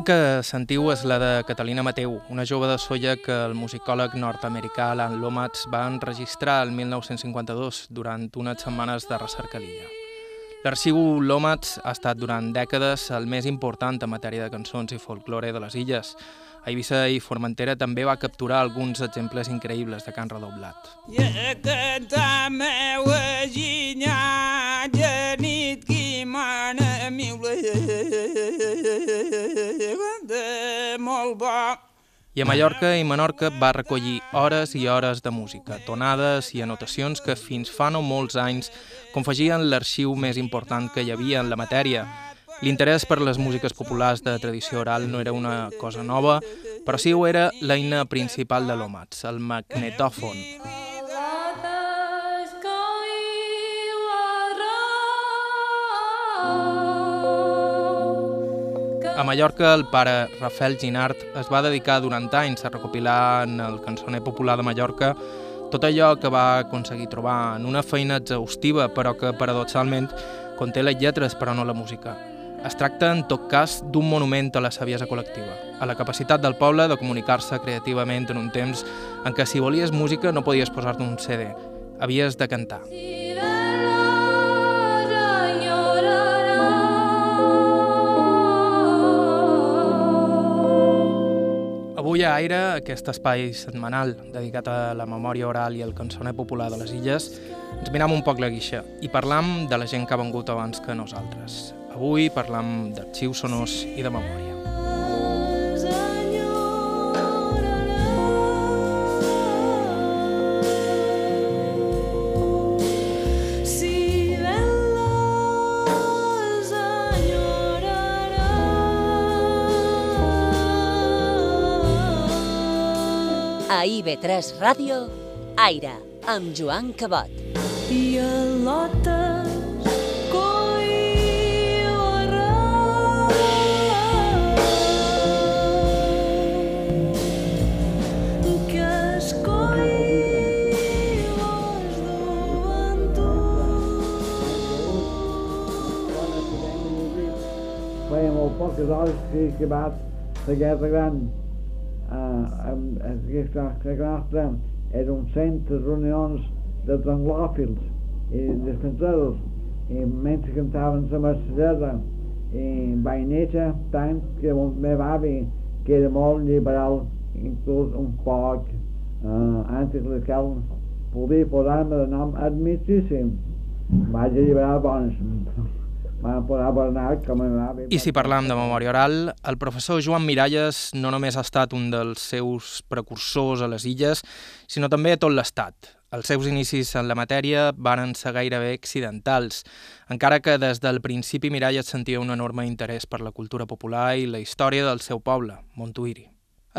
Que sentiu és la de Catalina Mateu, una jove de Solla que el musicòleg nord-americà Alan Lomax va enregistrar el 1952 durant unes setmanes de recerca a l'illa. L'arxiu Lomax ha estat durant dècades el més important en matèria de cançons i folklore de les illes. A Eivissa i Formentera també va capturar alguns exemples increïbles de can redoblat. I A Mallorca i Menorca va recollir hores i hores de música, tonades i anotacions que fins fa no molts anys confegien l'arxiu més important que hi havia en la matèria. L'interès per les músiques populars de tradició oral no era una cosa nova, però sí ho era l'eina principal de l'Omats, el magnetòfon. A Mallorca, el pare Rafael Ginart es va dedicar durant anys a recopilar en el cançoner popular de Mallorca tot allò que va aconseguir trobar en una feina exhaustiva, però que, paradoxalment, conté les lletres però no la música. Es tracta, en tot cas, d'un monument a la saviesa col·lectiva, a la capacitat del poble de comunicar-se creativament en un temps en què si volies música no podies posar-te un CD, havies de cantar. Avui a Aire, aquest espai setmanal dedicat a la memòria oral i al cançoner popular de les illes, ens miram un poc la guixa i parlam de la gent que ha vengut abans que nosaltres. Avui parlam d'arxius sonors i de memòria. A IB3 Ràdio, Aire, amb Joan Cabot. I a lotes que es feia molt poques hores que he acabat la Guerra Gran. ähm, es gibt auch gesagt, ähm, er umzähnt des Unions der Don in des Konzertes, in Menschen haben zum Beispiel selber, in bei Nietzsche, Times, gewohnt mehr war wie, geht im Orden liberal, in un und Park, äh, einzig des Kellen, wo die vor allem Admitissim, weil liberal waren. I si parlam de memòria oral, el professor Joan Miralles no només ha estat un dels seus precursors a les illes, sinó també a tot l'estat. Els seus inicis en la matèria varen ser gairebé accidentals, encara que des del principi Miralles sentia un enorme interès per la cultura popular i la història del seu poble, Montuïri.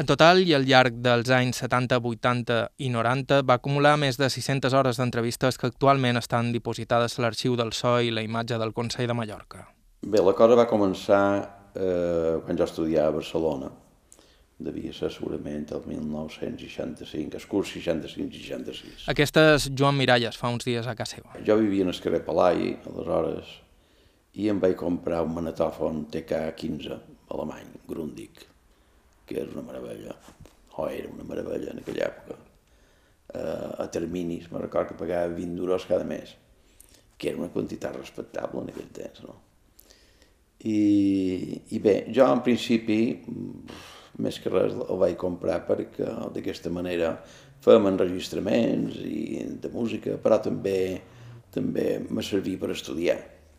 En total, i al llarg dels anys 70, 80 i 90, va acumular més de 600 hores d'entrevistes que actualment estan dipositades a l'arxiu del SO i la imatge del Consell de Mallorca. Bé, la cosa va començar eh, quan jo estudiava a Barcelona. Devia ser segurament el 1965, el curs 65-66. Aquesta és Joan Miralles, fa uns dies a casa seva. Jo vivia en el carrer Palai, aleshores, i em vaig comprar un manetòfon TK-15 alemany, Grundig que era una meravella, o era una meravella en aquella època. Uh, a terminis, me recordo que pagava 20 euros cada mes, que era una quantitat respectable en aquell temps, no? I, i bé, jo en principi, més que res, el vaig comprar perquè d'aquesta manera fem enregistraments i de música, però també també me servia per estudiar.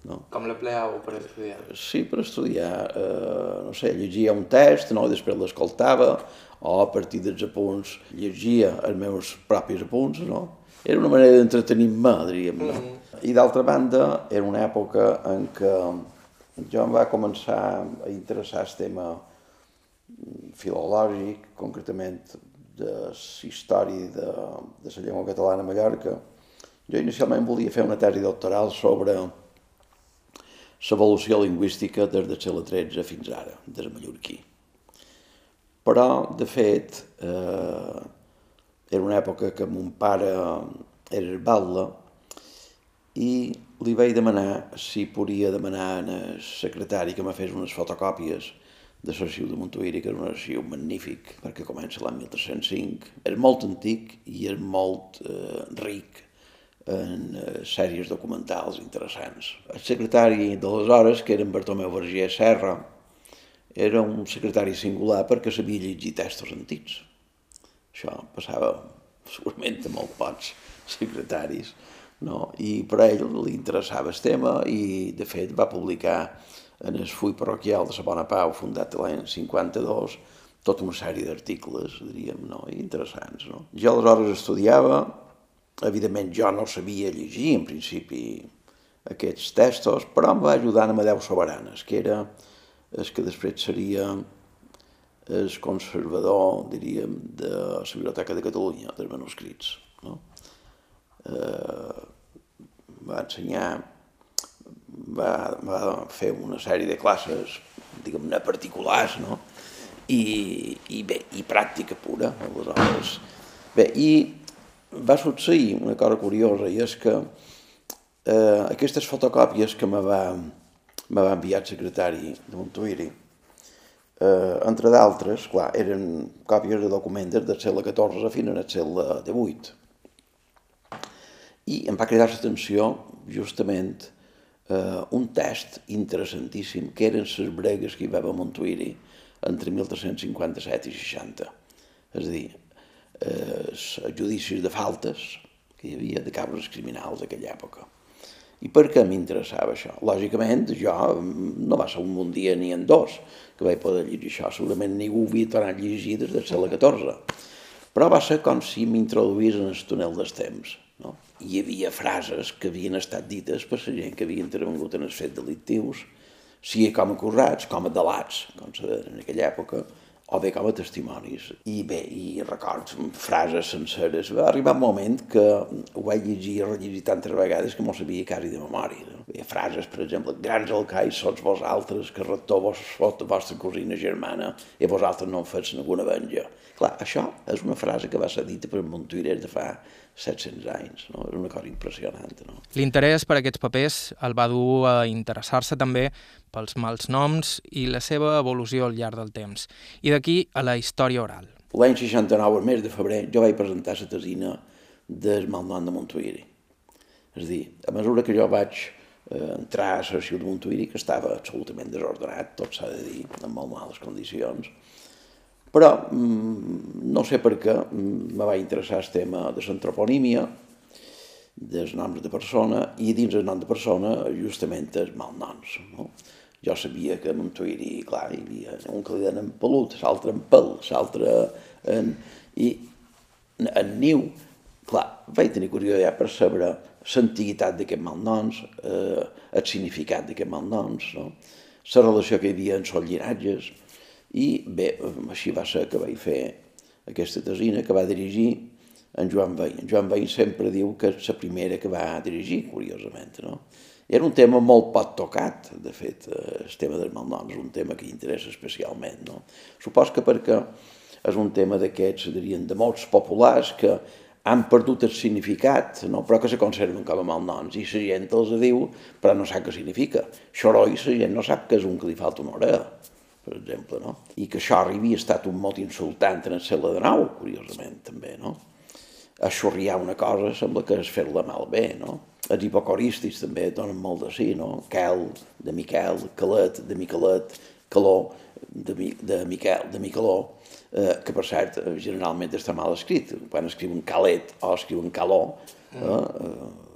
No? Com l'empleau per estudiar? Sí, per estudiar, eh, no sé, llegia un text, no? i després l'escoltava, o a partir dels apunts llegia els meus propis apunts, no? Era una manera d'entretenir-me, diríem, no? Mm -hmm. I d'altra banda, era una època en què jo em va començar a interessar el tema filològic, concretament de història de, de la llengua catalana a Mallorca. Jo inicialment volia fer una tesi doctoral sobre l'evolució lingüística des de segle XIII fins ara, des de mallorquí. Però, de fet, eh, era una època que mon pare era herbatla i li vaig demanar si podia demanar al secretari que me fes unes fotocòpies de l'arxiu de Montuïri, que era un arxiu magnífic, perquè comença l'any 1305. És molt antic i és molt eh, ric en eh, sèries documentals interessants. El secretari d'aleshores, que era en Bartomeu Verger Serra, era un secretari singular perquè sabia llegir textos antics. Això passava segurament a molt pocs secretaris, no? i per a ell li interessava el tema i, de fet, va publicar en el full parroquial de la Bona Pau, fundat l'any 52, tota una sèrie d'articles, diríem, no? Interessants. No? Jo aleshores estudiava, evidentment jo no sabia llegir, en principi, aquests textos, però em va ajudar en Amadeu Soberanes, que era el que després seria el conservador, diríem, de la Biblioteca de Catalunya, dels manuscrits. No? Eh, va ensenyar va, va fer una sèrie de classes, diguem-ne, particulars, no? I, i bé, i pràctica pura, aleshores. Bé, i va succeir una cosa curiosa, i és que eh, aquestes fotocòpies que me va, me va enviar el secretari de Montuïri, eh, entre d'altres, clar, eren còpies de documents del segle XIV fins al segle XVIII. I em va cridar l'atenció justament eh, un test interessantíssim, que eren les bregues que hi va haver a Montuïri entre 1357 i 60. És a dir, els judicis de faltes que hi havia de cabres criminals d'aquella època. I per què m'interessava això? Lògicament, jo no va ser un dia ni en dos que vaig poder llegir això. Segurament ningú havia tornat a llegir des del segle XIV. Però va ser com si m'introduís en el túnel dels temps. No? Hi havia frases que havien estat dites per la gent que havia intervengut en els fets delictius, sigui com a acusats, com a delats, com se deia en aquella època, o bé com a testimonis. I bé, i records, frases senceres. Va arribar un moment que ho vaig llegir i rellegir tantes vegades que m'ho sabia quasi de memòria. No? Bé, frases, per exemple, grans alcais sots vosaltres, que rector vos fot vostra cosina germana i vosaltres no en fets ninguna venja. Clar, això és una frase que va ser dita per Montuirers de fa 700 anys, no? És una cosa impressionant, no? L'interès per aquests papers el va dur a interessar-se també pels mals noms i la seva evolució al llarg del temps. I d'aquí a la història oral. L'any 69, el mes de febrer, jo vaig presentar la tesina del malnom de Montuiri. És a dir, a mesura que jo vaig eh, entrar a l'arxiu de Montuiri, que estava absolutament desordenat, tot s'ha de dir, en molt males condicions, però mm, no sé per què mm, me va interessar el tema de l'antroponímia, dels noms de persona, i dins el nom de persona justament els malnoms. No? Jo sabia que a Montuiri, clar, hi havia un que li deien en pelut, l'altre en pel, l'altre en... I en niu, clar, vaig tenir curiositat per saber l'antiguitat d'aquests malnoms, eh, el significat d'aquests malnoms, no? la relació que hi havia en els llinatges, i bé, així va ser que vaig fer aquesta tesina que va dirigir en Joan Veí. En Joan Veí sempre diu que és la primera que va dirigir, curiosament, no? Era un tema molt poc tocat, de fet, el tema dels malnoms un tema que interessa especialment, no? Supos que perquè és un tema d'aquests, dirien, de molts populars que han perdut el significat, no? però que se conserven com a malnoms, i la gent els diu, però no sap què significa. Xoroi, la gent no sap que és un que li falta una orella per exemple, no? I que això havia estat un mot insultant en el segle XIX, curiosament, també, no? Aixorriar una cosa sembla que és fer-la malbé, no? Els hipocoristis també donen molt de sí, no? Quel, de Miquel, Calet, de Miquelet, Caló, de, de Miquel, de Miqueló, eh, que per cert generalment està mal escrit. Quan escriuen Calet o escriuen Caló, eh, eh,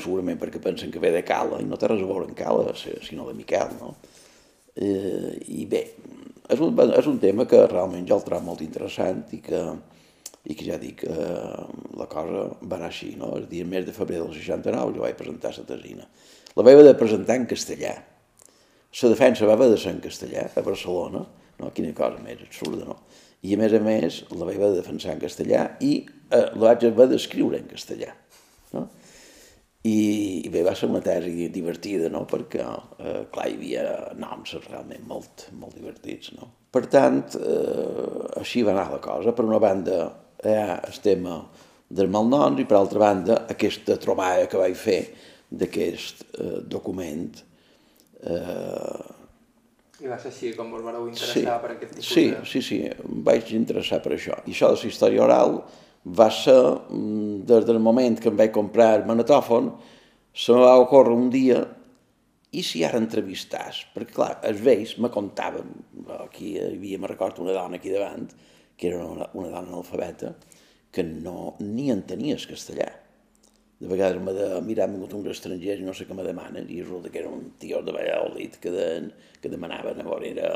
segurament perquè pensen que ve de Cala, i no té res a veure amb Cala, sinó de Miquel, no? Eh, I bé, és un, és un tema que realment jo el trobo molt interessant i que, i que ja dic, eh, la cosa va anar així, no? El dia mes de febrer del 69 jo vaig presentar la tesina. La vaig de presentar en castellà. La defensa va de ser en castellà, a Barcelona, no? quina cosa més absurda, no? I a més a més la vaig de defensar en castellà i eh, la vaig haver d'escriure en castellà. No? I, i bé, va ser una tesi divertida, no? perquè, eh, clar, hi havia noms realment molt, molt divertits. No? Per tant, eh, així va anar la cosa. Per una banda, hi ha el tema dels malnoms i per altra banda, aquesta trobada que vaig fer d'aquest eh, document eh, I va ser així com vos vareu interessar Sí, per aquest tipus sí, de... sí, sí, em vaig interessar per això. I això de la història oral va ser, mm, des del moment que em vaig comprar el manetòfon, se me va ocórrer un dia i si ara entrevistàs? Perquè, clar, els vells me contaven, aquí hi havia, me recordo, una dona aquí davant, que era una, una dona analfabeta, que no, ni entenies castellà. De vegades m'ha de mirar, ha vingut uns estrangers i no sé què me demanen, i resulta que era un tio de Valladolid que, de, que demanaven a veure, era,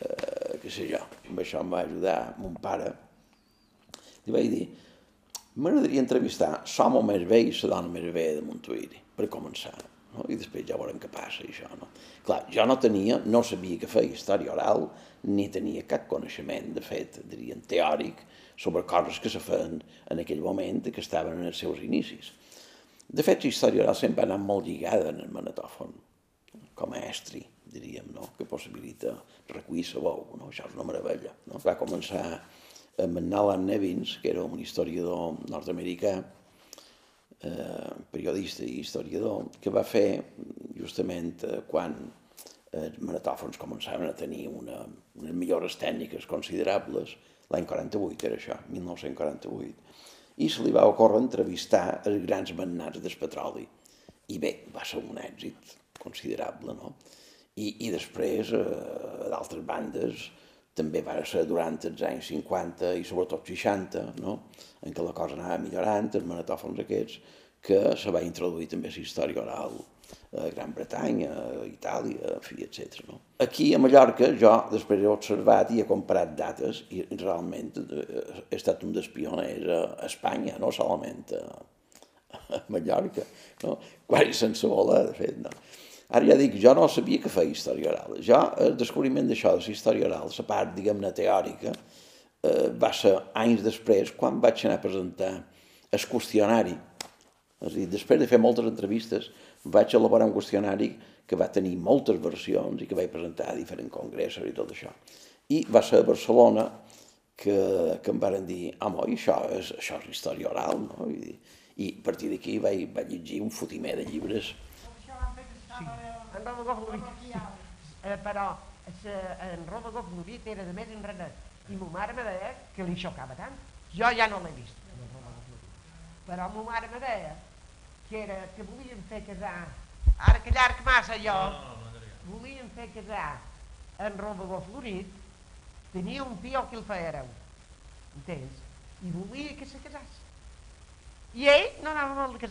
eh, què sé jo, amb això em va ajudar mon pare. Li vaig dir, m'agradaria entrevistar l'home més vell i la dona més vella de Montuïri, per començar. No? I després ja veurem què passa, això. No? Clar, jo no tenia, no sabia que feia història oral, ni tenia cap coneixement, de fet, diríem, teòric, sobre coses que se feien en aquell moment i que estaven en els seus inicis. De fet, la història oral sempre ha anat molt lligada en el manetòfon, com a estri, diríem, no? que possibilita recuir la veu, no? això és una meravella. No? Va començar amb en Alan Nevins, que era un historiador nord-americà, eh, periodista i historiador, que va fer justament eh, quan els manetòfons començaven a tenir una, unes millores tècniques considerables, l'any 48 era això, 1948, i se li va ocórrer entrevistar els grans magnats del petroli. I bé, va ser un èxit considerable, no? I, i després, eh, d'altres bandes, també va ser durant els anys 50 i sobretot 60, no? en què la cosa anava millorant, els manetòfons aquests, que se va introduir també la història oral a Gran Bretanya, a Itàlia, en fi, etc. No? Aquí a Mallorca jo després he observat i he comparat dates i realment eh, he estat un dels pioners a Espanya, no solament a, a Mallorca, no? quasi sense voler, de fet. No? Ara ja dic, jo no sabia que feia història oral. Jo, el descobriment d'això, de la història oral, la part, diguem-ne, teòrica, eh, va ser anys després, quan vaig anar a presentar el qüestionari. És a dir, després de fer moltes entrevistes, vaig elaborar un qüestionari que va tenir moltes versions i que vaig presentar a diferents congressos i tot això. I va ser a Barcelona que, que em varen dir, home, i això és, això és història oral, no? I, i a partir d'aquí vaig, vaig llegir un fotimer de llibres en Robagó Florit. Eh, però se, en Robagó Florit era de més enredat i ma mare me deia que li xocava tant. Jo ja no l'he vist. Però ma mare me deia que, era, que volien fer casar, ara que llarg massa jo, volien fer casar en Robagó Florit, tenia un tio que el feia hereu, entens? I volia que se casés. I ell no anava molt de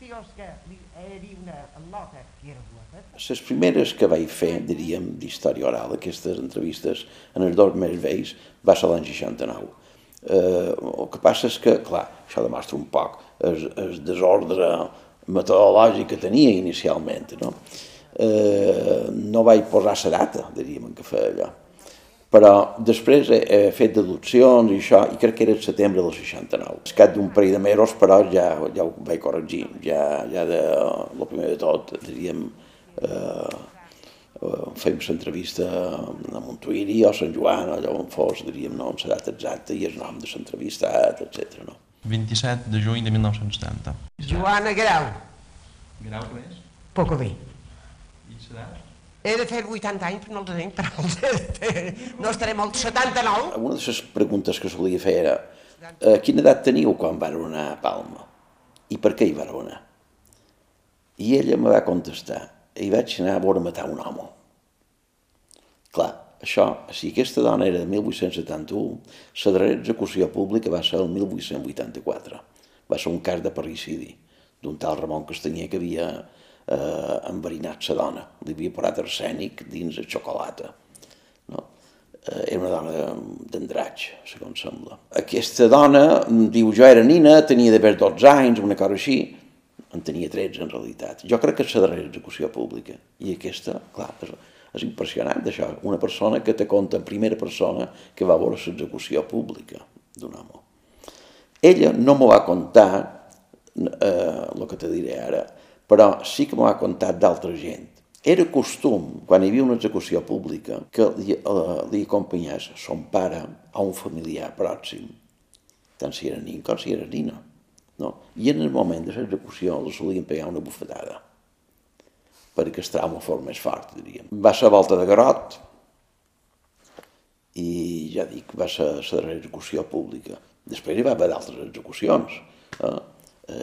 tios que hi una al·lota que era blota. Les primeres que vaig fer, diríem, d'història oral, aquestes entrevistes, en els dos més vells, va ser l'any 69. Eh, el que passa és que, clar, això demostra un poc el, el desordre metodològic que tenia inicialment, no? Eh, no vaig posar la data, diríem, en què feia allò però després he, he fet deduccions i això, i crec que era el setembre del 69. Es cap d'un parell de mesos, però ja, ja ho vaig corregir, ja, ja de, el primer de tot, diríem, eh, eh, fem l'entrevista a Montuïri o a Sant Joan, allò on fos, diríem, no, amb la data exacta i el nom de l'entrevistat, etc. No? 27 de juny de 1970. Joana Grau, Grau que és? poc a dir. I serà? He de fer 80 anys, però no els he de fer. no estaré molt, 79. Una de les preguntes que solia fer era a quina edat teniu quan vareu anar a Palma? I per què hi vareu anar? I ella me va contestar, hi vaig anar a veure matar un home. Clar, això, si aquesta dona era de 1871, la darrera execució pública va ser el 1884. Va ser un cas de parricidi d'un tal Ramon Castanyer que havia eh, enverinat la dona. Li havia posat arsènic dins de xocolata. No? Eh, era una dona d'endratx, segons sembla. Aquesta dona diu, jo era nina, tenia d'haver 12 anys, una cosa així, en tenia 13 en realitat. Jo crec que és la darrera execució pública. I aquesta, clar, és, és impressionant això. Una persona que te conta en primera persona que va veure l'execució pública d'un home. Ella no m'ho va contar, eh, el que te diré ara, però sí que m'ho ha contat d'altra gent. Era costum, quan hi havia una execució pública, que li, eh, li acompanyés son pare a un familiar pròxim, tant si era nin com si era nina. No? I en el moment de l'execució li solien pegar una bufetada. perquè el trauma fos més fort, diríem. Va ser volta de Garot, i ja dic, va ser la darrera execució pública. Després hi va haver d'altres execucions, eh?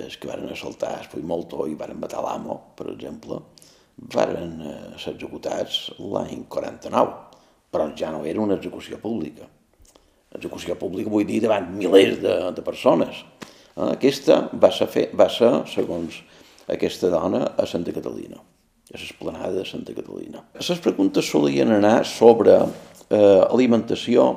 Els que van assaltar el Puigmoltó i van matar l'amo, per exemple, varen eh, ser executats l'any 49, però ja no era una execució pública. Execució pública vull dir davant milers de, de persones. Eh? Aquesta va ser, fer, va ser, segons aquesta dona, a Santa Catalina, a l'esplanada de Santa Catalina. Les preguntes solien anar sobre eh, alimentació,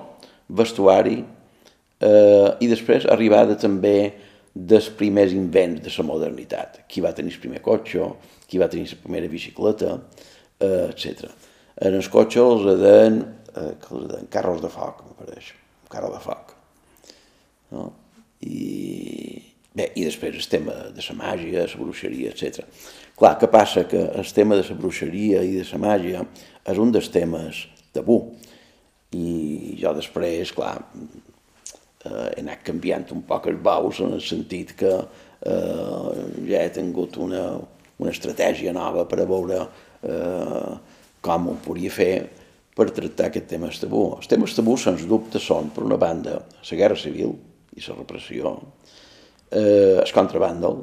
vestuari eh, i després arribada també dels primers invents de la modernitat. Qui va tenir el primer cotxe, qui va tenir la primera bicicleta, eh, etc. En els cotxes els deien, eh, que els deien carros de foc, me pareix, carro de foc. No? I, bé, I després el tema de la màgia, la bruixeria, etc. Clar, què passa? Que el tema de la bruixeria i de la màgia és un dels temes tabú i jo després, clar, eh, he anat canviant un poc els baus en el sentit que eh, ja he tingut una, una estratègia nova per a veure eh, com ho podria fer per tractar aquest tema tabú. Els temes tabú, sens dubte, són, per una banda, la guerra civil i la repressió, eh, el contrabàndol,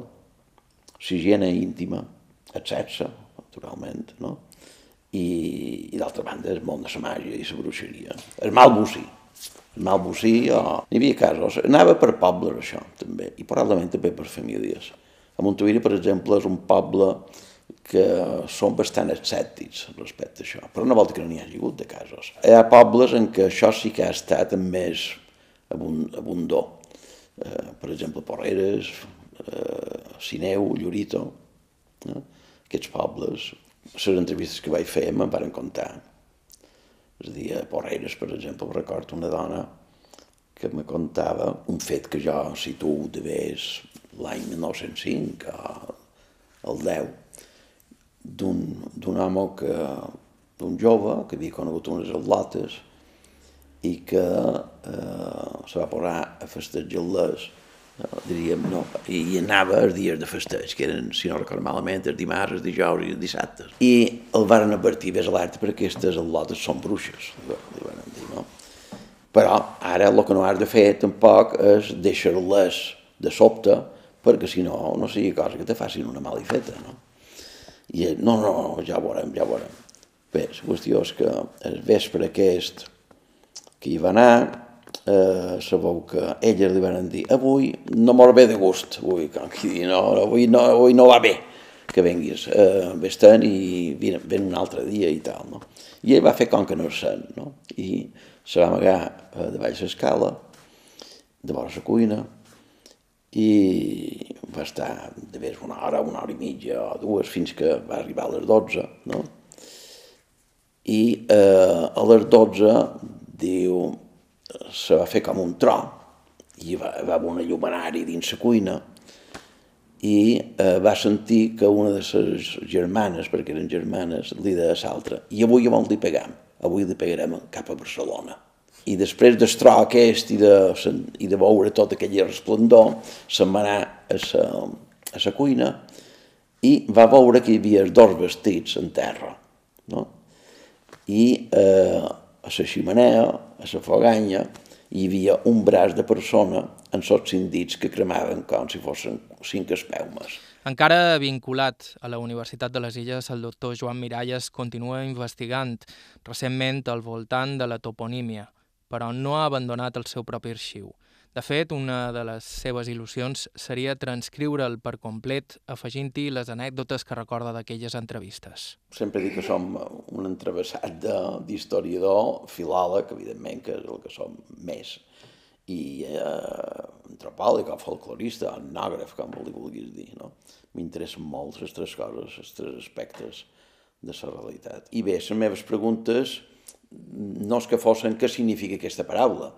higiene íntima, el sexe, naturalment, no? i, i d'altra banda el món de la màgia i la bruixeria. El mal bocí. El mal bocí, oh, n'hi havia casos. Anava per pobles, això, també, i probablement també per famílies. A Montuïri, per exemple, és un poble que són bastant escèptics respecte a això, però no vol dir que no n'hi hagi hagut de casos. Hi ha pobles en què això sí que ha estat amb més abundor. Eh, per exemple, Porreres, eh, Sineu, Llorito, eh? aquests pobles les entrevistes que vaig fer me'n van contar. És a dir, a Porreres, per exemple, recordo una dona que me contava un fet que jo situo de vés l'any 1905 al 10, d'un home que, d'un jove que havia conegut unes atlotes i que eh, se va posar a festejar-les diríem, no, i anava els dies de festeig, que eren, si no recordo malament, els dimarts, els dijous i els dissabtes. I el varen advertir, ves alerta, perquè aquestes al·lotes són bruixes, li van dir, no? Però ara el que no has de fer tampoc és deixar-les de sobte, perquè si no, no sigui cosa que te facin una malifeta, no? I no, no, no, ja ho veurem, ja ho veurem. Bé, la qüestió és que el vespre aquest que hi va anar, eh, sabeu que elles li van dir avui no mor bé de gust, avui, com qui dir, no, avui, no, avui no va bé que venguis, eh, vés-te'n i ven, ven un altre dia i tal, no? I ell va fer com que no sent, no? I se va amagar eh, de baix l'escala, de vora la cuina, i va estar de més una hora, una hora i mitja o dues, fins que va arribar a les 12, no? I eh, a les 12 diu, se va fer com un tro i va, va haver una llumenari dins la cuina i eh, va sentir que una de les germanes, perquè eren germanes, li deia a l'altra, i avui on li? Avui li pegarem cap a Barcelona. I després del tro aquest i de, i de veure tot aquell resplendor, se'n va anar a la, a la cuina i va veure que hi havia dos vestits en terra. No? I eh, a la ximenea, a la foganya, hi havia un braç de persona en sots cinc dits que cremaven com si fossin cinc espeumes. Encara vinculat a la Universitat de les Illes, el doctor Joan Miralles continua investigant recentment al voltant de la toponímia, però no ha abandonat el seu propi arxiu. De fet, una de les seves il·lusions seria transcriure'l per complet, afegint-hi les anècdotes que recorda d'aquelles entrevistes. Sempre dic que som un entrevessat d'historiador, filòleg, evidentment, que és el que som més, i eh, antropòleg o folclorista, etnògraf, com li vulguis dir, no? M'interessen molt les tres coses, els tres aspectes de la realitat. I bé, les meves preguntes no és que fossin què significa aquesta paraula,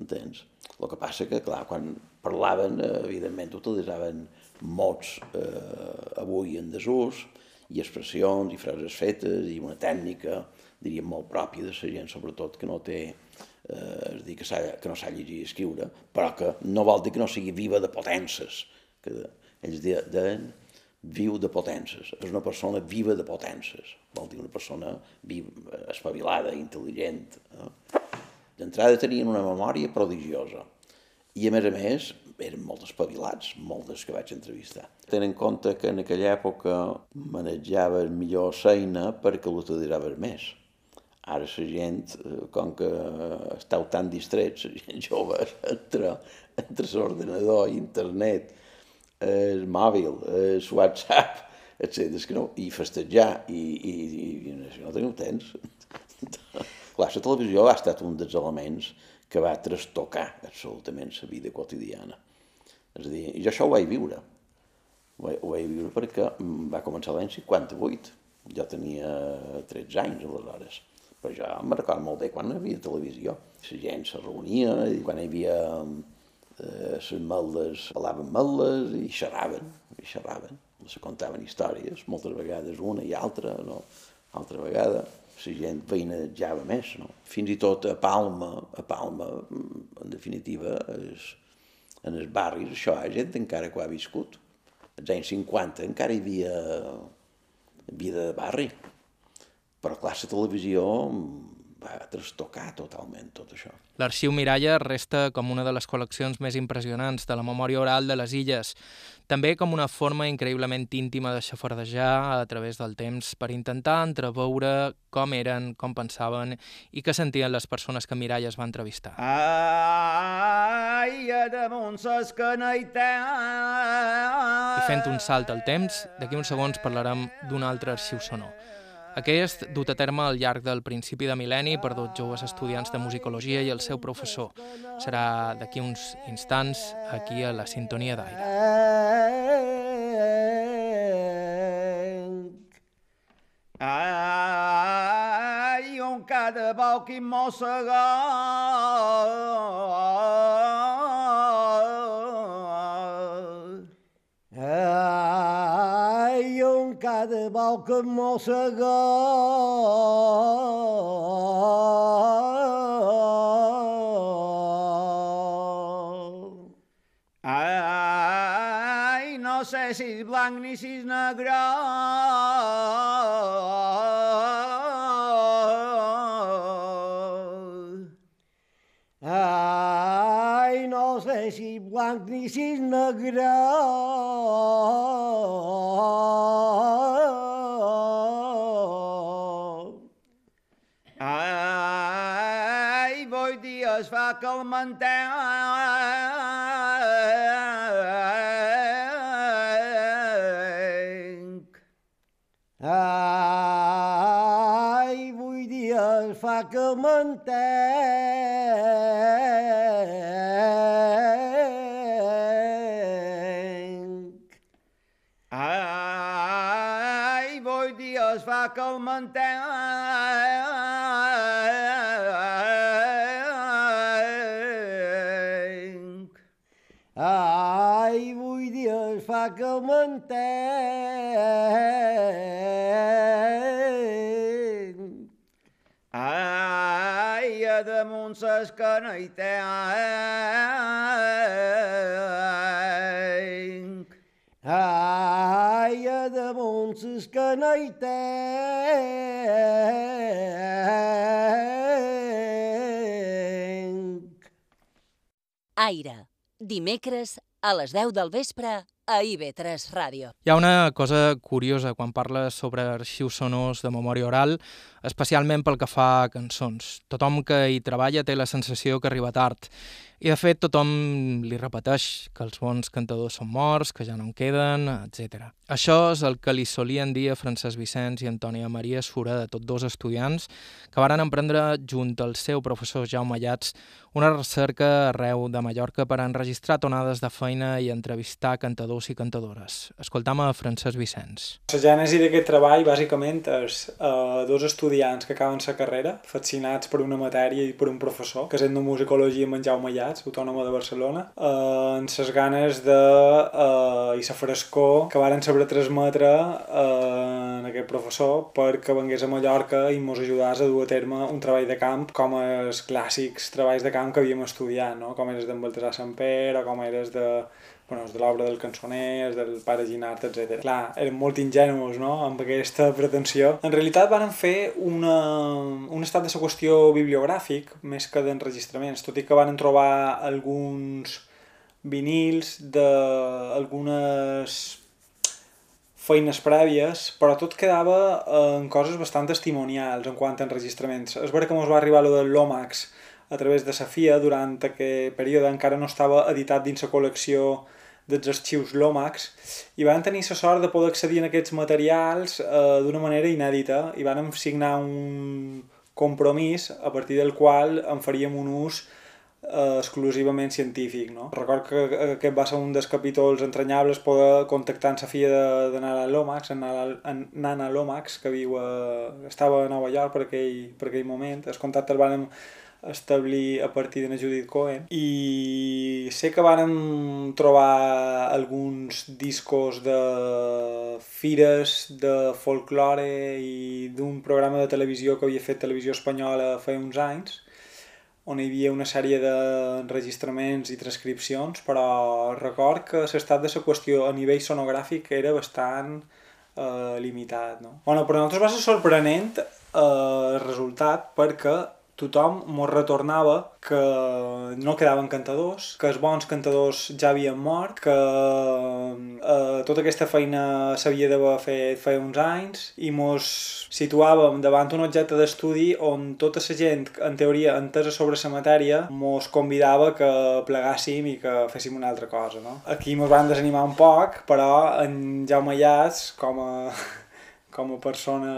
entens? El que passa que, clar, quan parlaven, eh, evidentment, utilitzaven mots eh, avui en desús, i expressions i frases fetes i una tècnica, diríem, molt pròpia de la gent, sobretot que no té, eh, és dir, que, que no sap llegir i escriure, però que no vol dir que no sigui viva de potències, que ells deien viu de potences, és una persona viva de potences, vol dir una persona viva, espavilada, intel·ligent. Eh? D'entrada tenien una memòria prodigiosa i, a més a més, eren molt espavilats, molts dels que vaig entrevistar. Tenen en compte que en aquella època manejaves millor feina perquè l'utilitzava més. Ara la gent, eh, com que esteu tan distrets, la gent jove, entre, entre l'ordenador, internet, el mòbil, el WhatsApp, etc. Que no, i festejar, i, i, i, i no teniu temps. Clar, la televisió ha estat un dels elements que va trastocar absolutament la vida quotidiana. És a dir, jo això ho vaig viure. Ho vaig, ho vaig viure perquè va començar l'any 58. Jo tenia 13 anys aleshores. Però jo em recordo molt bé quan hi havia televisió. La gent se reunia i quan hi havia eh, les meldes, parlaven meldes i xerraven, i xerraven. Se contaven històries, moltes vegades una i altra, no? altra vegada la gent veïnejava més, no? Fins i tot a Palma, a Palma, en definitiva, és, en els barris, això, hi ha gent encara que ho ha viscut. Als anys 50 encara hi havia vida de barri. Però clar, la televisió va trastocar totalment tot això. L'Arxiu Miralla resta com una de les col·leccions més impressionants de la memòria oral de les illes, també com una forma increïblement íntima de xafardejar a través del temps per intentar entreveure com eren, com pensaven i què sentien les persones que Miralla es va entrevistar. Ai, damunt ses I fent un salt al temps, d'aquí uns segons parlarem d'un altre arxiu sonor. Aquest dut a terme al llarg del principi de mil·lenni per dos joves estudiants de musicologia i el seu professor. Serà d'aquí uns instants aquí a la sintonia d'aire. Ai, on cada boc i mossega. Cada boca mossega. Ai, no sé si és blanc ni si és negre. És negre. Ai, vull dir, es fa calmentenc. Calmentenc. Ai, a damunt ses caneitenc. Ai, a damunt ses caneitenc. Aire, dimecres a les 10 del vespre a IB3 Ràdio. Hi ha una cosa curiosa quan parles sobre arxius sonors de memòria oral, especialment pel que fa a cançons. Tothom que hi treballa té la sensació que arriba tard. I de fet tothom li repeteix que els bons cantadors són morts, que ja no en queden, etc. Això és el que li solien dir a Francesc Vicenç i Antònia Maria Sura, de tots dos estudiants, que varen emprendre junt al seu professor Jaume Llats una recerca arreu de Mallorca per enregistrar tonades de feina i entrevistar cantadors i cantadores. Escoltam a Francesc Vicenç. La gènesi d'aquest treball, bàsicament, és uh, dos estudiants que acaben la carrera, fascinats per una matèria i per un professor, que és etnomusicologia amb en Jaume Llats, autònoma de Barcelona, uh, amb les ganes de, uh, i la frescor que varen saber transmetre uh, en aquest professor perquè vengués a Mallorca i mos ajudàs a dur a terme un treball de camp com els clàssics treballs de camp que havíem estudiat, no? com eres d'en Baltasar Samper o com eres de, bueno, de l'obra del cançoner, del pare Ginart, etc. Clar, eren molt ingenus, no?, amb aquesta pretensió. En realitat van fer una, un estat de la qüestió bibliogràfic, més que d'enregistraments, tot i que van trobar alguns vinils d'algunes feines prèvies, però tot quedava en coses bastant testimonials en quant a enregistraments. És vera que ens va arribar lo del Lomax a través de Safia durant aquest període encara no estava editat dins la col·lecció dels arxius Lomax i van tenir la sort de poder accedir a aquests materials eh, d'una manera inèdita i van signar un compromís a partir del qual en faríem un ús eh, exclusivament científic. No? Record que aquest va ser un dels capítols entranyables poder contactar amb la filla de, de Nana Lomax, en, en Nana Lomax, que viu a, estava a Nova York per aquell, per aquell moment. El contacte el vam establir a partir de Judith Cohen i sé que vàrem trobar alguns discos de fires de folklore i d'un programa de televisió que havia fet televisió espanyola fa uns anys on hi havia una sèrie d'enregistraments i transcripcions, però record que l'estat de la qüestió a nivell sonogràfic era bastant eh, limitat. No? Bueno, per nosaltres va ser sorprenent eh, el resultat perquè tothom mos retornava que no quedaven cantadors, que els bons cantadors ja havien mort, que eh, tota aquesta feina s'havia d'haver fet fa uns anys i mos situàvem davant un objecte d'estudi on tota la gent, en teoria, entesa sobre la matèria, mos convidava que plegàssim i que féssim una altra cosa. No? Aquí mos van desanimar un poc, però en Jaume Llats, com a com a persona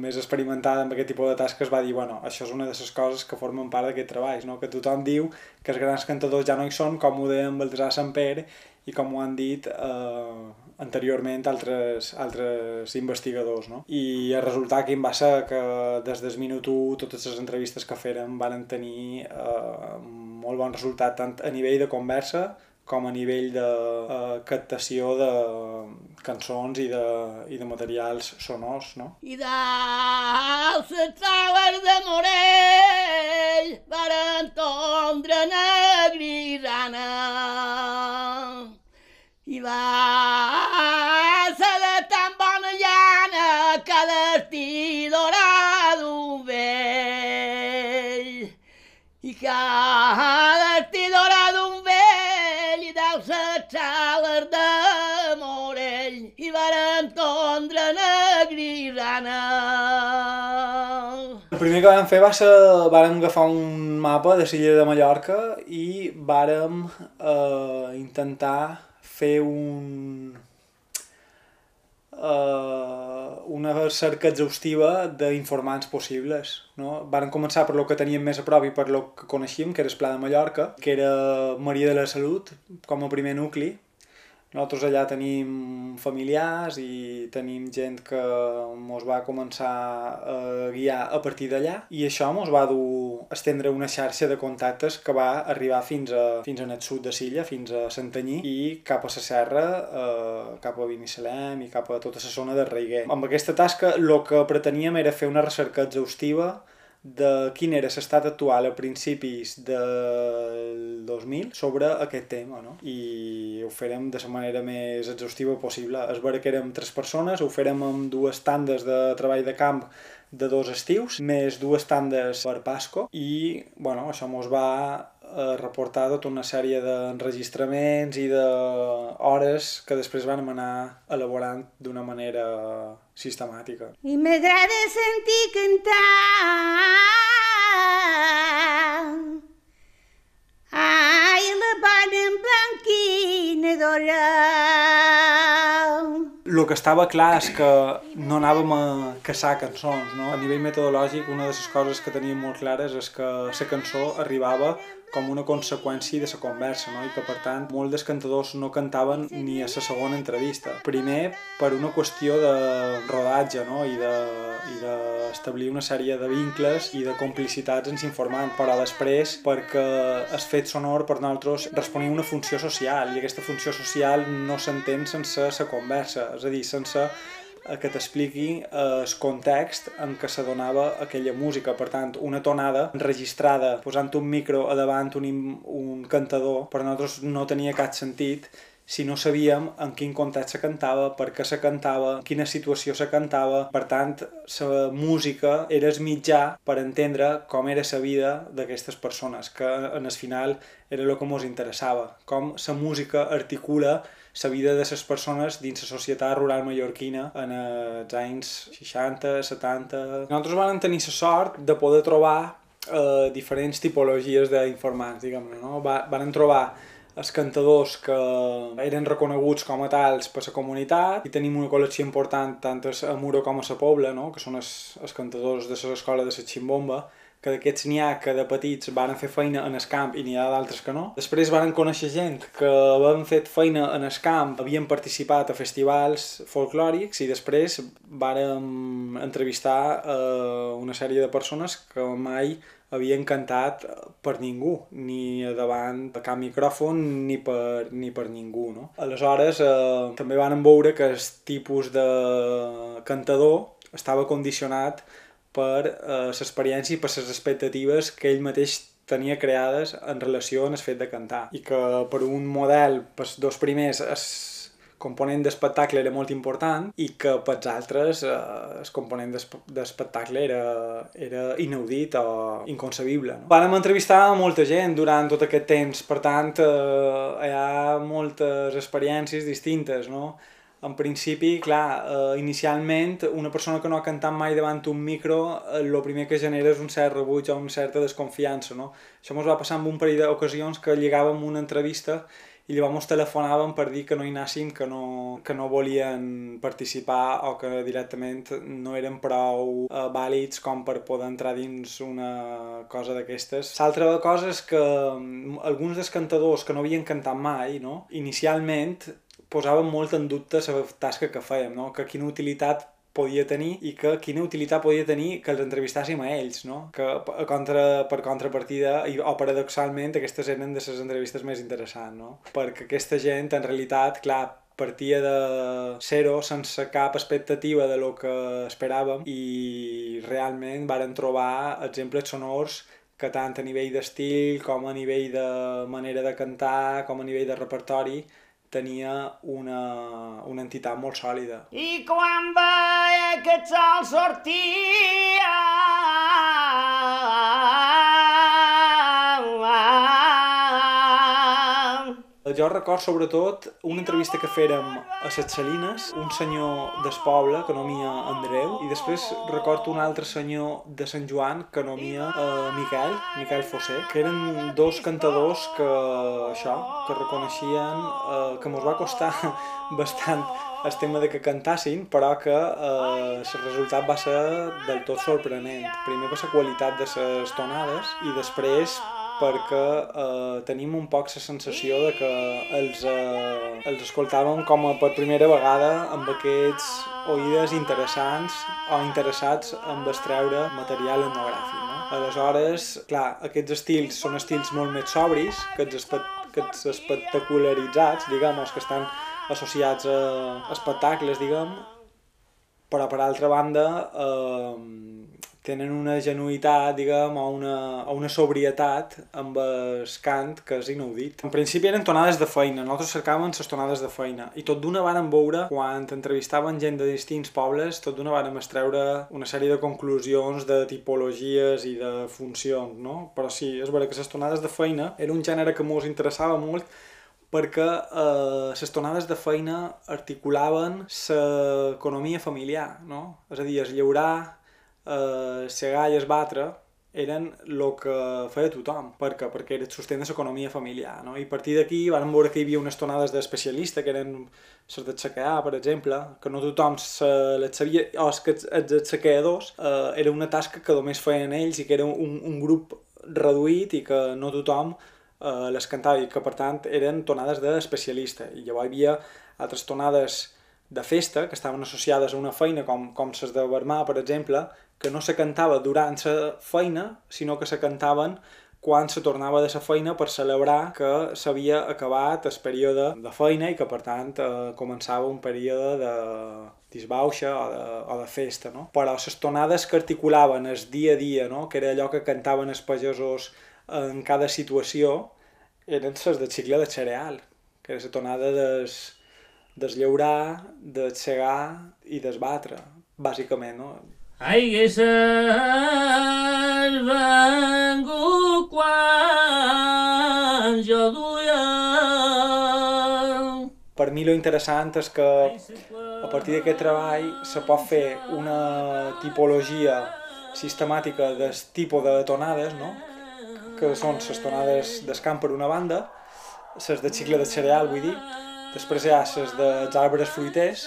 més experimentada amb aquest tipus de tasques va dir, bueno, això és una de les coses que formen part d'aquest treball, no? que tothom diu que els grans cantadors ja no hi són, com ho deien Baltasar Samper i com ho han dit eh, anteriorment altres, altres investigadors. No? I el resultat que va ser que des del minut 1 totes les entrevistes que feren van tenir eh, molt bon resultat tant a nivell de conversa com a nivell de uh, captació de cançons i de, i de materials sonors, no? I dalt les taules de Morell varen tondre negrisana negrisana. El primer que vam fer va ser, vàrem agafar un mapa de l'illa de Mallorca i vàrem eh, intentar fer un, eh, una cerca exhaustiva d'informants possibles. No? Varen començar per lo que teníem més a prop i per lo que coneixíem, que era el Pla de Mallorca, que era Maria de la Salut, com a primer nucli, nosaltres allà tenim familiars i tenim gent que ens va començar a guiar a partir d'allà i això ens va dur estendre una xarxa de contactes que va arribar fins, a, fins el sud de Silla, fins a Santanyí i cap a la serra, eh, cap a Binissalem i cap a tota la zona de Reiguer. Amb aquesta tasca el que preteníem era fer una recerca exhaustiva de quin era l'estat actual a principis del 2000 sobre aquest tema, no? I ho farem de la manera més exhaustiva possible. És vera que érem tres persones, ho farem amb dues tandes de treball de camp de dos estius, més dues tandes per Pasco, i bueno, això mos va eh, reportar tota una sèrie d'enregistraments i d'hores que després van anar elaborant d'una manera sistemàtica. I m'agrada sentir cantar Ai, la bona emblanquina d'ora el que estava clar és que no anàvem a caçar cançons, no? A nivell metodològic, una de les coses que teníem molt clares és que la cançó arribava com una conseqüència de la conversa, no? I que, per tant, molts dels cantadors no cantaven ni a la segona entrevista. Primer, per una qüestió de rodatge, no? I de, i d'establir una sèrie de vincles i de complicitats ens informant, però després perquè el fet sonor per nosaltres responia una funció social i aquesta funció social no s'entén sense la conversa, és a dir, sense que t'expliqui eh, el context en què se donava aquella música. Per tant, una tonada enregistrada posant un micro a davant un, un cantador, per nosaltres no tenia cap sentit si no sabíem en quin context se cantava, per què se cantava, en quina situació se cantava. Per tant, la música era el mitjà per entendre com era la vida d'aquestes persones, que en el final era el que ens interessava, com la música articula la vida de les persones dins la societat rural mallorquina en els anys 60, 70... Nosaltres vam tenir la sort de poder trobar eh, diferents tipologies d'informants, diguem-ne, no? Va, van trobar els cantadors que eren reconeguts com a tals per la comunitat i tenim una col·lecció important tant a Muro com a la Pobla, no? que són els, els cantadors de l'escola de la Ximbomba, que d'aquests n'hi ha que de petits van fer feina en el camp i n'hi ha d'altres que no. Després van conèixer gent que havien fet feina en el camp, havien participat a festivals folclòrics i després vàrem entrevistar eh, una sèrie de persones que mai havien cantat per ningú, ni davant de cap micròfon ni per, ni per ningú. No? Aleshores, eh, també van veure que el tipus de cantador estava condicionat per eh, l'experiència i per les expectatives que ell mateix tenia creades en relació amb el fet de cantar. I que per un model, pels dos primers, el component d'espectacle era molt important i que pels altres eh, el component d'esp- d'espectacle era, era inaudit o inconcebible. No? Vàrem entrevistar molta gent durant tot aquest temps, per tant eh, hi ha moltes experiències distintes, no? En principi, clar, eh, inicialment una persona que no ha cantat mai davant un micro, eh, el primer que genera és un cert rebuig o una certa desconfiança, no? Això ens va passar en un parell d'ocasions que lligàvem una entrevista i llavors ens telefonàvem per dir que no hi anàssim, que no, que no volien participar o que directament no eren prou eh, vàlids com per poder entrar dins una cosa d'aquestes. L'altra cosa és que mm, alguns dels cantadors que no havien cantat mai, no? inicialment posaven molt en dubte la tasca que fèiem, no? que quina utilitat podia tenir i que quina utilitat podia tenir que els entrevistàssim a ells, no? Que contra, per contrapartida, i, o paradoxalment, aquestes eren de les entrevistes més interessants, no? Perquè aquesta gent, en realitat, clar, partia de zero, sense cap expectativa de lo que esperàvem i realment varen trobar exemples sonors que tant a nivell d'estil com a nivell de manera de cantar com a nivell de repertori tenia una, una entitat molt sòlida. I quan veia que el sol sortia Jo record sobretot una entrevista que fèrem a Ses Salines, un senyor del poble que nomia Andreu, i després recordo un altre senyor de Sant Joan que nomia eh, Miquel, Miquel Fossé, que eren dos cantadors que, això, que reconeixien, eh, que mos va costar bastant el tema de que cantassin, però que eh, el resultat va ser del tot sorprenent. Primer per la qualitat de les tonades i després perquè eh, tenim un poc la sensació de que els, eh, els escoltàvem com a per primera vegada amb aquests oïdes interessants o interessats en extreure material etnogràfic. No? Aleshores, clar, aquests estils són estils molt més sobris que els, espe que els espectacularitzats, diguem, els que estan associats a espectacles, diguem, però per altra banda eh, tenen una genuïtat, diguem, o una, o una sobrietat amb el cant que és inaudit. En principi eren tonades de feina, nosaltres cercàvem les tonades de feina, i tot d'una vàrem veure, quan entrevistaven gent de distints pobles, tot d'una vàrem extreure una sèrie de conclusions de tipologies i de funcions, no? Però sí, és vera que les tonades de feina era un gènere que mos interessava molt perquè eh, tonades de feina articulaven l'economia familiar, no? És a dir, es llaurar, eh, segar i es batre eren el que feia tothom. Per què? Perquè era el sostén de l'economia familiar. No? I a partir d'aquí vam veure que hi havia unes tonades d'especialista, que eren les de saquear, per exemple, que no tothom se les sabia, o és que els, els saqueadors eh, era una tasca que només feien ells i que era un, un grup reduït i que no tothom eh, les cantava i que per tant eren tonades d'especialista. I llavors hi havia altres tonades de festa que estaven associades a una feina com, com les de Bermà, per exemple, que no se cantava durant la feina, sinó que se cantaven quan se tornava de la feina per celebrar que s'havia acabat el període de feina i que per tant eh, començava un període de disbauxa o de, o de festa, no? Però les tonades que articulaven el dia a dia, no? que era allò que cantaven els pagesos en cada situació, eren les de cicle de cereal, que era la tonada des, des llaurar, de segar i desbatre, bàsicament, no? Haguesses vengut quan jo duia Per mi lo interessant és que a partir d'aquest treball se pot fer una tipologia sistemàtica del tipus de tonades, no? que són les tonades d'escamp per una banda, les de cicle de cereal, vull dir, després hi ha les dels arbres fruiters,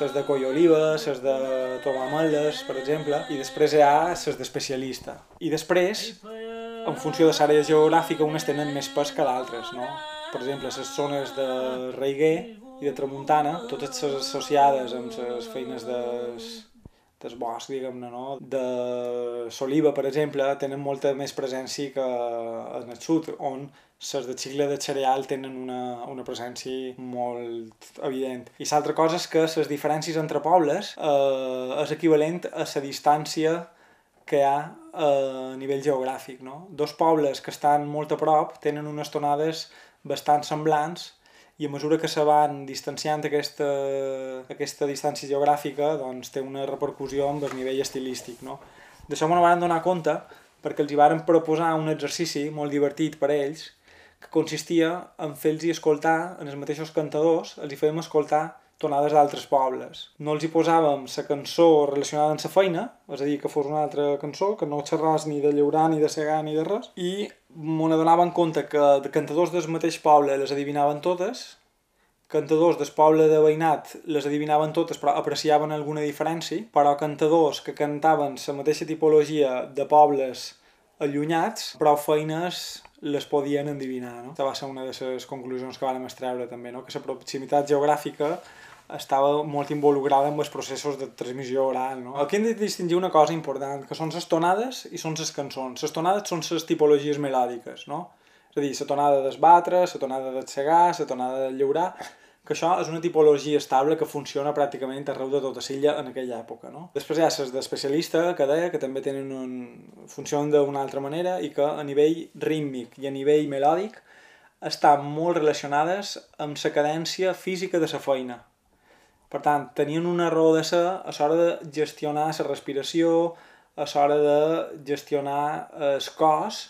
les de coll oliva, les de tomameles, per exemple, i després hi ha les d'especialista. I després, en funció de l'àrea geogràfica, unes tenen més pes que d'altres, no? Per exemple, les zones de Reiguer i de Tramuntana, totes les associades amb les feines des, del bosc, diguem-ne, no? De l'oliva, per exemple, tenen molta més presència que en el sud, on les de cicle de cereal tenen una, una presència molt evident. I l'altra cosa és que les diferències entre pobles eh, és equivalent a la distància que hi ha a nivell geogràfic. No? Dos pobles que estan molt a prop tenen unes tonades bastant semblants i a mesura que se van distanciant aquesta, aquesta distància geogràfica doncs té una repercussió amb el nivell estilístic. No? D'això m'ho van donar compte perquè els hi varen proposar un exercici molt divertit per a ells que consistia en fer-los escoltar en els mateixos cantadors, els hi fèiem escoltar tonades d'altres pobles. No els hi posàvem la cançó relacionada amb la feina, és a dir, que fos una altra cançó, que no xerràs ni de llaurar, ni de segar, ni de res, i m'ho adonaven compte que de cantadors del mateix poble les adivinaven totes, cantadors del poble de veïnat les adivinaven totes però apreciaven alguna diferència, però cantadors que cantaven la mateixa tipologia de pobles allunyats, prou feines les podien endivinar. No? Aquesta va ser una de les conclusions que vam extreure també, no? que la proximitat geogràfica estava molt involucrada en els processos de transmissió oral. No? Aquí hem de distingir una cosa important, que són les tonades i són les cançons. Les tonades són les tipologies melòdiques, no? És a dir, la tonada d'esbatre, la tonada de segar, la tonada de llaurar, que això és una tipologia estable que funciona pràcticament arreu de tota l'illa en aquella època. No? Després hi ha les d'especialista, que deia, que també tenen un... funcionen d'una altra manera i que a nivell rítmic i a nivell melòdic estan molt relacionades amb la cadència física de la feina. Per tant, tenien una raó de ser a l'hora de gestionar la respiració, a l'hora de gestionar el cos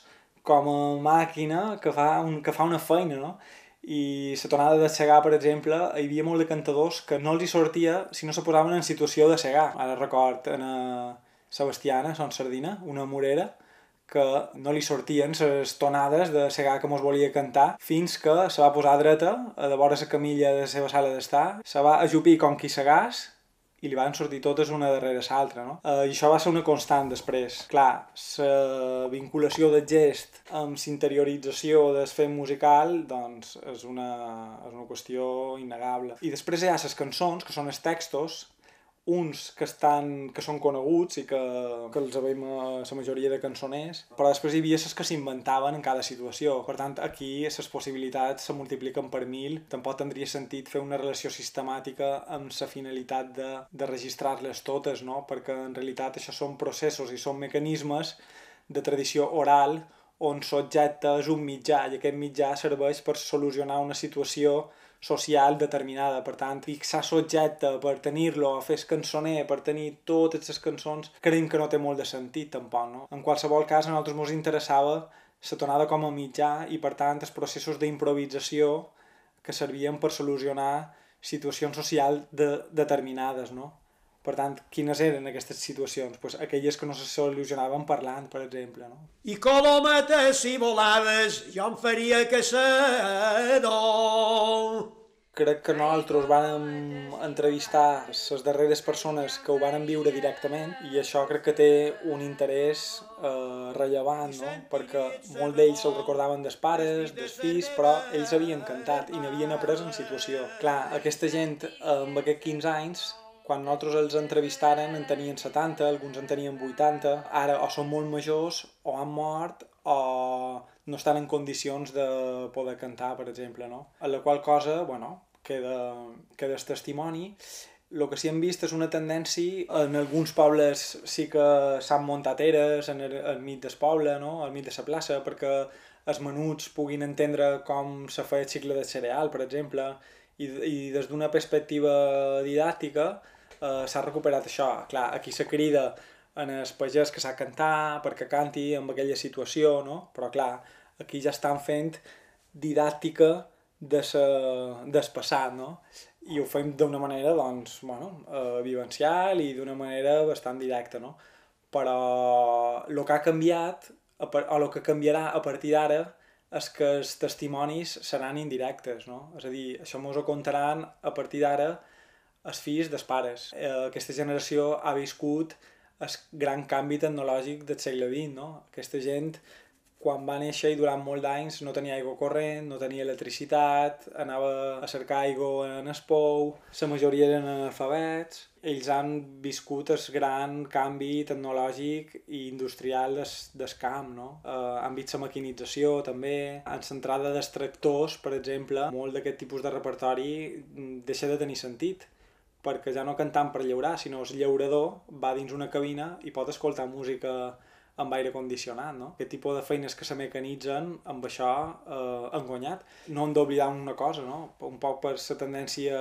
com a màquina que fa, un, que fa una feina, no? I la tonada de segar, per exemple, hi havia molt de cantadors que no els hi sortia si no se posaven en situació de segar. Ara record en a Sebastiana, Son Sardina, una morera, que no li sortien les tonades de segar que mos volia cantar fins que se va posar dreta a de vora la camilla de la seva sala d'estar, se va ajupir com qui segàs i li van sortir totes una darrere l'altra, no? Eh, I això va ser una constant després. Clar, la vinculació del gest amb l'interiorització del fet musical, doncs, és una, és una qüestió innegable. I després hi ha les cançons, que són els textos, uns que, estan, que són coneguts i que, que els veiem a la majoria de cançoners, però després hi havia les que s'inventaven en cada situació. Per tant, aquí les possibilitats se multipliquen per mil. Tampoc tindria sentit fer una relació sistemàtica amb la finalitat de, de registrar-les totes, no? perquè en realitat això són processos i són mecanismes de tradició oral on l'objecte és un mitjà i aquest mitjà serveix per solucionar una situació social determinada. Per tant, fixar l'objecte per tenir-lo, fer el cançoner, per tenir totes les cançons, creiem que no té molt de sentit tampoc, no? En qualsevol cas, a nosaltres ens interessava la tonada com a mitjà i, per tant, els processos d'improvisació que servien per solucionar situacions socials de, determinades, no? Per tant, quines eren aquestes situacions? Pues aquelles que no se solucionaven parlant, per exemple. No? I colomata, si volaves, jo em faria caçador. Crec que nosaltres vam entrevistar les darreres persones que ho van viure directament i això crec que té un interès eh, rellevant, no? perquè molts d'ells se'l recordaven dels pares, dels fills, però ells havien cantat i n'havien après en situació. Clar, aquesta gent amb aquests 15 anys quan nosaltres els entrevistaren en tenien 70, alguns en tenien 80, ara o són molt majors o han mort o no estan en condicions de poder cantar, per exemple, no? A la qual cosa, bueno, queda, queda el testimoni. El que sí hem vist és una tendència, en alguns pobles sí que s'han muntat eres en el, el mig del poble, no? al mig de la plaça, perquè els menuts puguin entendre com se feia el cicle de cereal, per exemple, i, i des d'una perspectiva didàctica eh, s'ha recuperat això. Clar, aquí se crida en el pagès que sap cantar perquè canti en aquella situació, no? Però clar, aquí ja estan fent didàctica de sa, del passat, no? I ho fem d'una manera, doncs, bueno, eh, vivencial i d'una manera bastant directa, no? Però el que ha canviat, o el que canviarà a partir d'ara, és que els testimonis seran indirectes, no? És a dir, això mos ho contaran a partir d'ara els fills dels pares. Eh, aquesta generació ha viscut el gran canvi tecnològic del segle XX, no? Aquesta gent, quan va néixer i durant molt d'anys no tenia aigua corrent, no tenia electricitat, anava a cercar aigua en el pou, la majoria eren analfabets, ells han viscut el gran canvi tecnològic i industrial des, des camp, no? Eh, han vist la maquinització també, en l'entrada dels tractors, per exemple, molt d'aquest tipus de repertori deixa de tenir sentit perquè ja no cantant per llaurar, sinó el llaurador va dins una cabina i pot escoltar música amb aire condicionat, no? Aquest tipus de feines que se mecanitzen, amb això eh, han guanyat. No hem d'oblidar una cosa, no? Un poc per la tendència,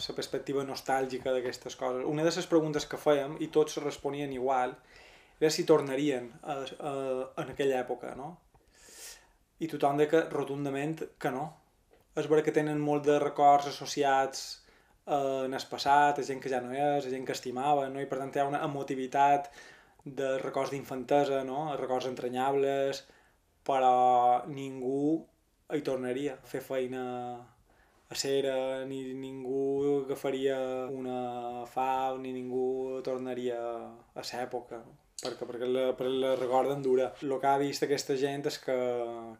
la perspectiva nostàlgica d'aquestes coses. Una de les preguntes que fèiem, i tots responien igual, era si tornarien a, a, en aquella època, no? I tothom de que rotundament que no. És vera que tenen molt de records associats en el passat, a gent que ja no és, a gent que estimava, no? i per tant hi ha una emotivitat de records d'infantesa, no? records entranyables, però ningú hi tornaria a fer feina a cera, ni ningú agafaria una fau, ni ningú tornaria a l'època, perquè, perquè la, per la recorden dura. El que ha vist aquesta gent és que,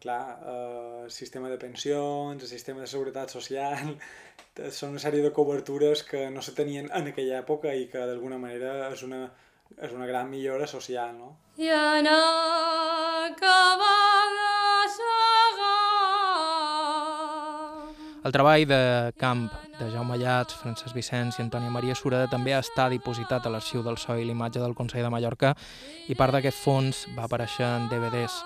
clar, eh, el sistema de pensions, el sistema de seguretat social, són una sèrie de cobertures que no se tenien en aquella època i que d'alguna manera és una, és una gran millora social, no? I en acabar El treball de camp de Jaume Llats, Francesc Vicenç i Antònia Maria Sureda també està dipositat a l'arxiu del SOI l'imatge del Consell de Mallorca i part d'aquest fons va aparèixer en DVDs.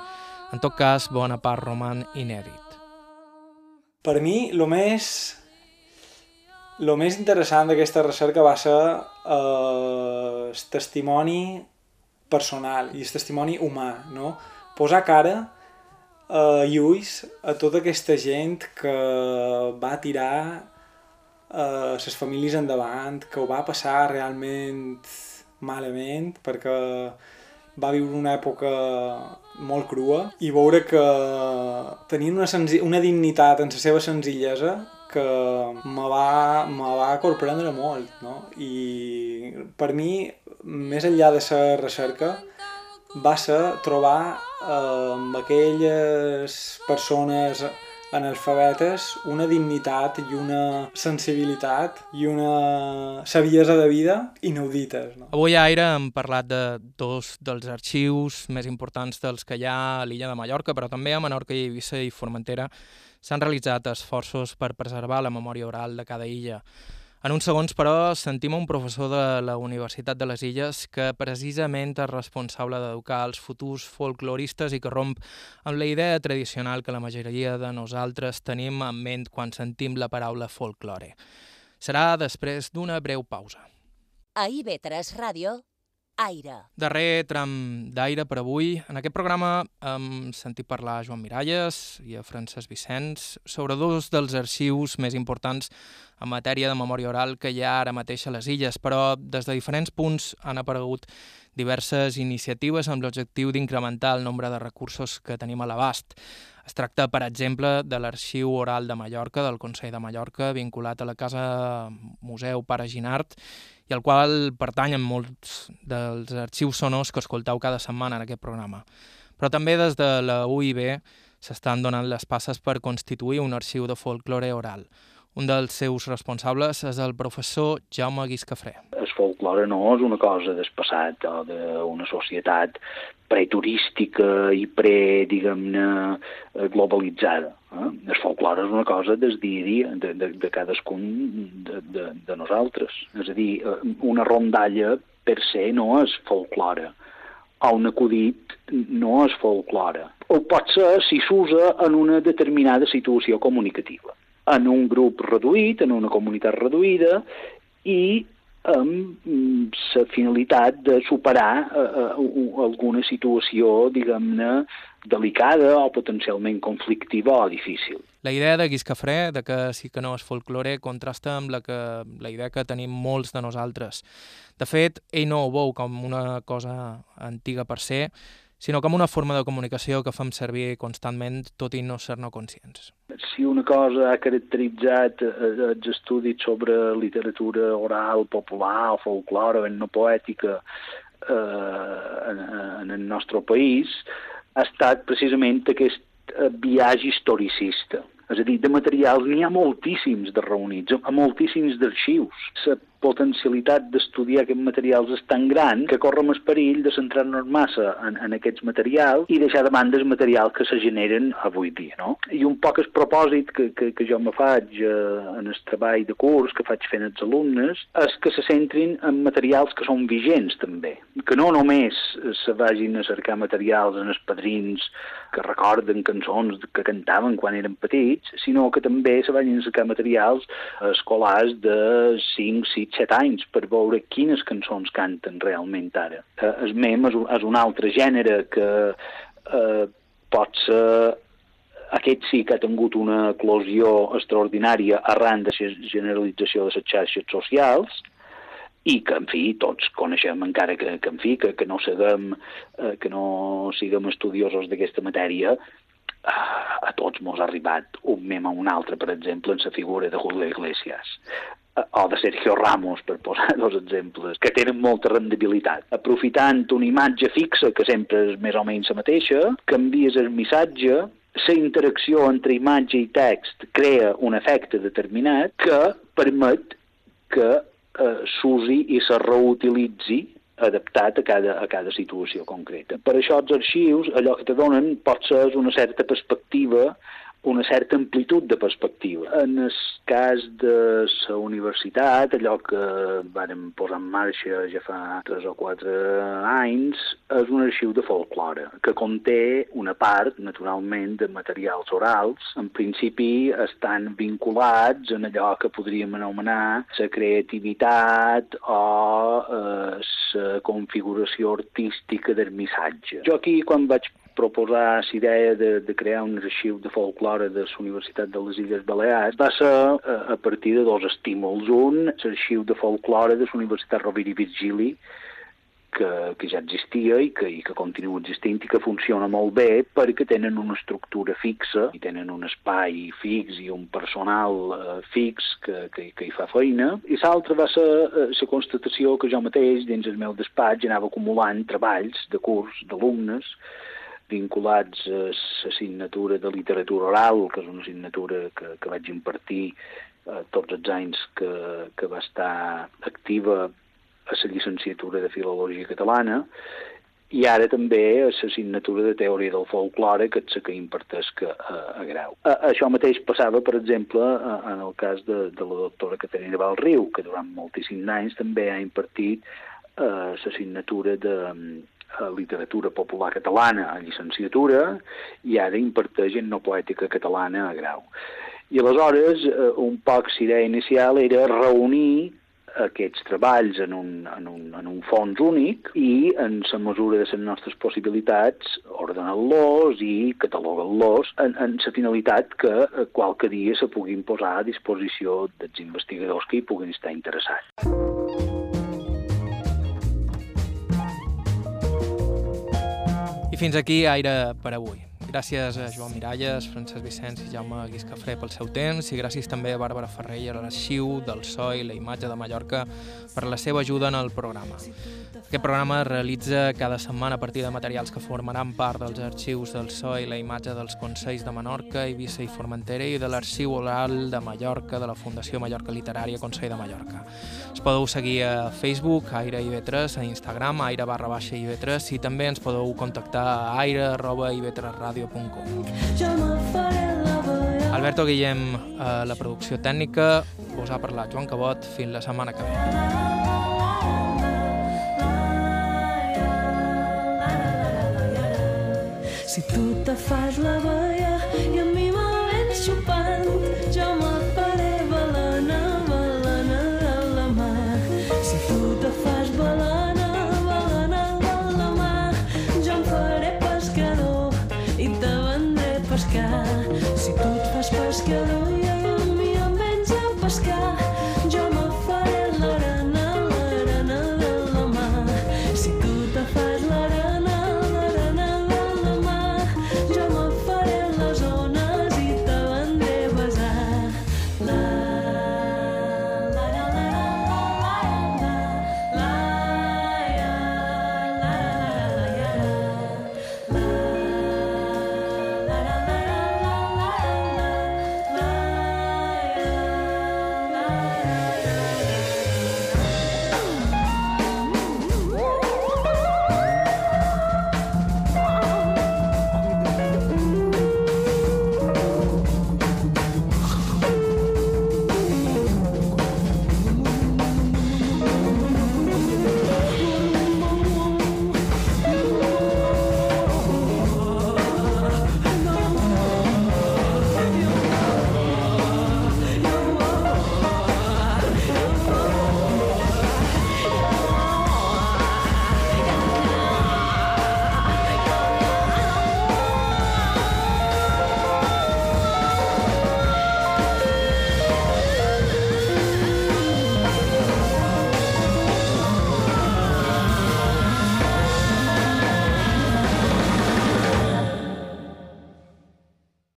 En tot cas, bona part roman inèdit. Per mi, el més el més interessant d'aquesta recerca va ser eh, el testimoni personal i el testimoni humà, no? Posar cara eh, i ulls a tota aquesta gent que va tirar eh, famílies endavant, que ho va passar realment malament, perquè va viure una època molt crua i veure que tenien una, una dignitat en la seva senzillesa que me va, me va corprendre molt, no? I per mi, més enllà de la recerca, va ser trobar eh, amb aquelles persones analfabetes una dignitat i una sensibilitat i una saviesa de vida inaudites. No? Avui a Aire hem parlat de dos dels arxius més importants dels que hi ha a l'illa de Mallorca, però també a Menorca i Eivissa i Formentera s'han realitzat esforços per preservar la memòria oral de cada illa. En uns segons, però, sentim un professor de la Universitat de les Illes que precisament és responsable d'educar els futurs folcloristes i que romp amb la idea tradicional que la majoria de nosaltres tenim en ment quan sentim la paraula folklore. Serà després d'una breu pausa. A IB3 Ràdio, Aire. Darrer tram d'aire per avui. En aquest programa hem sentit parlar a Joan Miralles i a Francesc Vicenç sobre dos dels arxius més importants en matèria de memòria oral que hi ha ara mateix a les illes, però des de diferents punts han aparegut diverses iniciatives amb l'objectiu d'incrementar el nombre de recursos que tenim a l'abast. Es tracta, per exemple, de l'Arxiu Oral de Mallorca, del Consell de Mallorca, vinculat a la Casa Museu Pare Ginart, i al qual pertanyen molts dels arxius sonors que escolteu cada setmana en aquest programa. Però també des de la UIB s'estan donant les passes per constituir un arxiu de folklore oral, Un dels seus responsables és el professor Jaume Guiscafré. El folklore no és una cosa del passat o d'una societat preturística i pre, diguem-ne, globalitzada. Eh? El folklore és una cosa del dia a dia de, de, de cadascun de, de, de nosaltres. És a dir, una rondalla per se no és folklore o un acudit no és folklore. O pot ser si s'usa en una determinada situació comunicativa en un grup reduït, en una comunitat reduïda, i amb la finalitat de superar eh, uh, alguna situació, diguem-ne, delicada o potencialment conflictiva o difícil. La idea de Guiscafré, de que sí que no és folklore, contrasta amb la, que, la idea que tenim molts de nosaltres. De fet, ell no ho veu com una cosa antiga per ser, sinó com una forma de comunicació que fem servir constantment, tot i no ser-ne conscients. Si una cosa ha caracteritzat eh, els estudis sobre literatura oral, popular, o folclore, no poètica eh, en, en el nostre país, ha estat precisament aquest eh, viatge historicista. És a dir, de materials n'hi ha moltíssims de reunits, moltíssims d'arxius. La potencialitat d'estudiar aquests materials és tan gran que correm el perill de centrar-nos massa en, en aquests materials i deixar de banda els materials que se generen avui dia. No? I un poc el propòsit que, que, que jo me faig eh, en el treball de curs que faig fent els alumnes és que se centrin en materials que són vigents també, que no només se vagin a cercar materials en els padrins que recorden cançons que cantaven quan eren petits, sinó que també se vagin a cercar materials escolars de 5, 6, 7 anys per veure quines cançons canten realment ara. Eh, el mem és un, és un altre gènere que eh, pot ser aquest sí que ha tingut una eclosió extraordinària arran de la generalització de les xarxes socials i que, en fi, tots coneixem encara que, que en fi, que, que no siguem, eh, que no siguem estudiosos d'aquesta matèria, a tots mos ha arribat un mem a un altre, per exemple, en la figura de Julio Iglesias o de Sergio Ramos, per posar dos exemples, que tenen molta rendibilitat. Aprofitant una imatge fixa, que sempre és més o menys la mateixa, canvies el missatge, la interacció entre imatge i text crea un efecte determinat que permet que eh, s'usi i se reutilitzi adaptat a cada, a cada situació concreta. Per això els arxius, allò que te donen pot ser una certa perspectiva una certa amplitud de perspectiva. En el cas de la universitat, allò que vàrem posar en marxa ja fa 3 o 4 anys, és un arxiu de folklore, que conté una part, naturalment, de materials orals. En principi estan vinculats en allò que podríem anomenar la creativitat o eh, la configuració artística del missatge. Jo aquí, quan vaig proposar la idea de, de crear un arxiu de folklore de la Universitat de les Illes Balears va ser a, eh, a partir de dos estímuls. Un, l'arxiu de folklore de la Universitat Rovira i Virgili, que, que ja existia i que, i que continua existint i que funciona molt bé perquè tenen una estructura fixa i tenen un espai fix i un personal eh, fix que, que, que hi fa feina. I l'altra va ser eh, la constatació que jo mateix, dins el meu despatx, anava acumulant treballs de curs d'alumnes vinculats a l'assignatura de literatura oral, que és una assignatura que, que vaig impartir eh, tots els anys que, que va estar activa a la llicenciatura de Filologia Catalana, i ara també a l'assignatura de Teoria del Folklore, que és la que impartesc a, a grau. A, això mateix passava, per exemple, a, en el cas de, de la doctora Caterina Valriu, que durant moltíssims anys també ha impartit eh, de, a literatura popular catalana a llicenciatura i ara imparteix en no poètica catalana a grau. I aleshores, eh, un poc idea inicial era reunir aquests treballs en un, en un, en un fons únic i, en la mesura de les nostres possibilitats, ordenar-los i catalogar-los en, en la finalitat que eh, qualque dia se puguin posar a disposició dels investigadors que hi puguin estar interessats. Fins aquí Aire per avui. Gràcies a Joan Miralles, Francesc Vicenç i Jaume Guiscafré pel seu temps i gràcies també a Bàrbara Ferrer i a l'arxiu del So i la imatge de Mallorca per la seva ajuda en el programa. Aquest programa es realitza cada setmana a partir de materials que formaran part dels arxius del So i la imatge dels Consells de Menorca, Eivissa i Formentera i de l'Arxiu Oral de Mallorca de la Fundació Mallorca Literària Consell de Mallorca. Us podeu seguir a Facebook, Aire IB3, a Instagram, aire barra baixa IB3 i també ens podeu contactar a aire arroba ib3radio.com. Jo me faré la veia. Alberto Guillem, a la producció tècnica, us ha parlat Joan Cabot, fins la setmana que ve. Si tu te fas la veia i a mi me xupant, jo me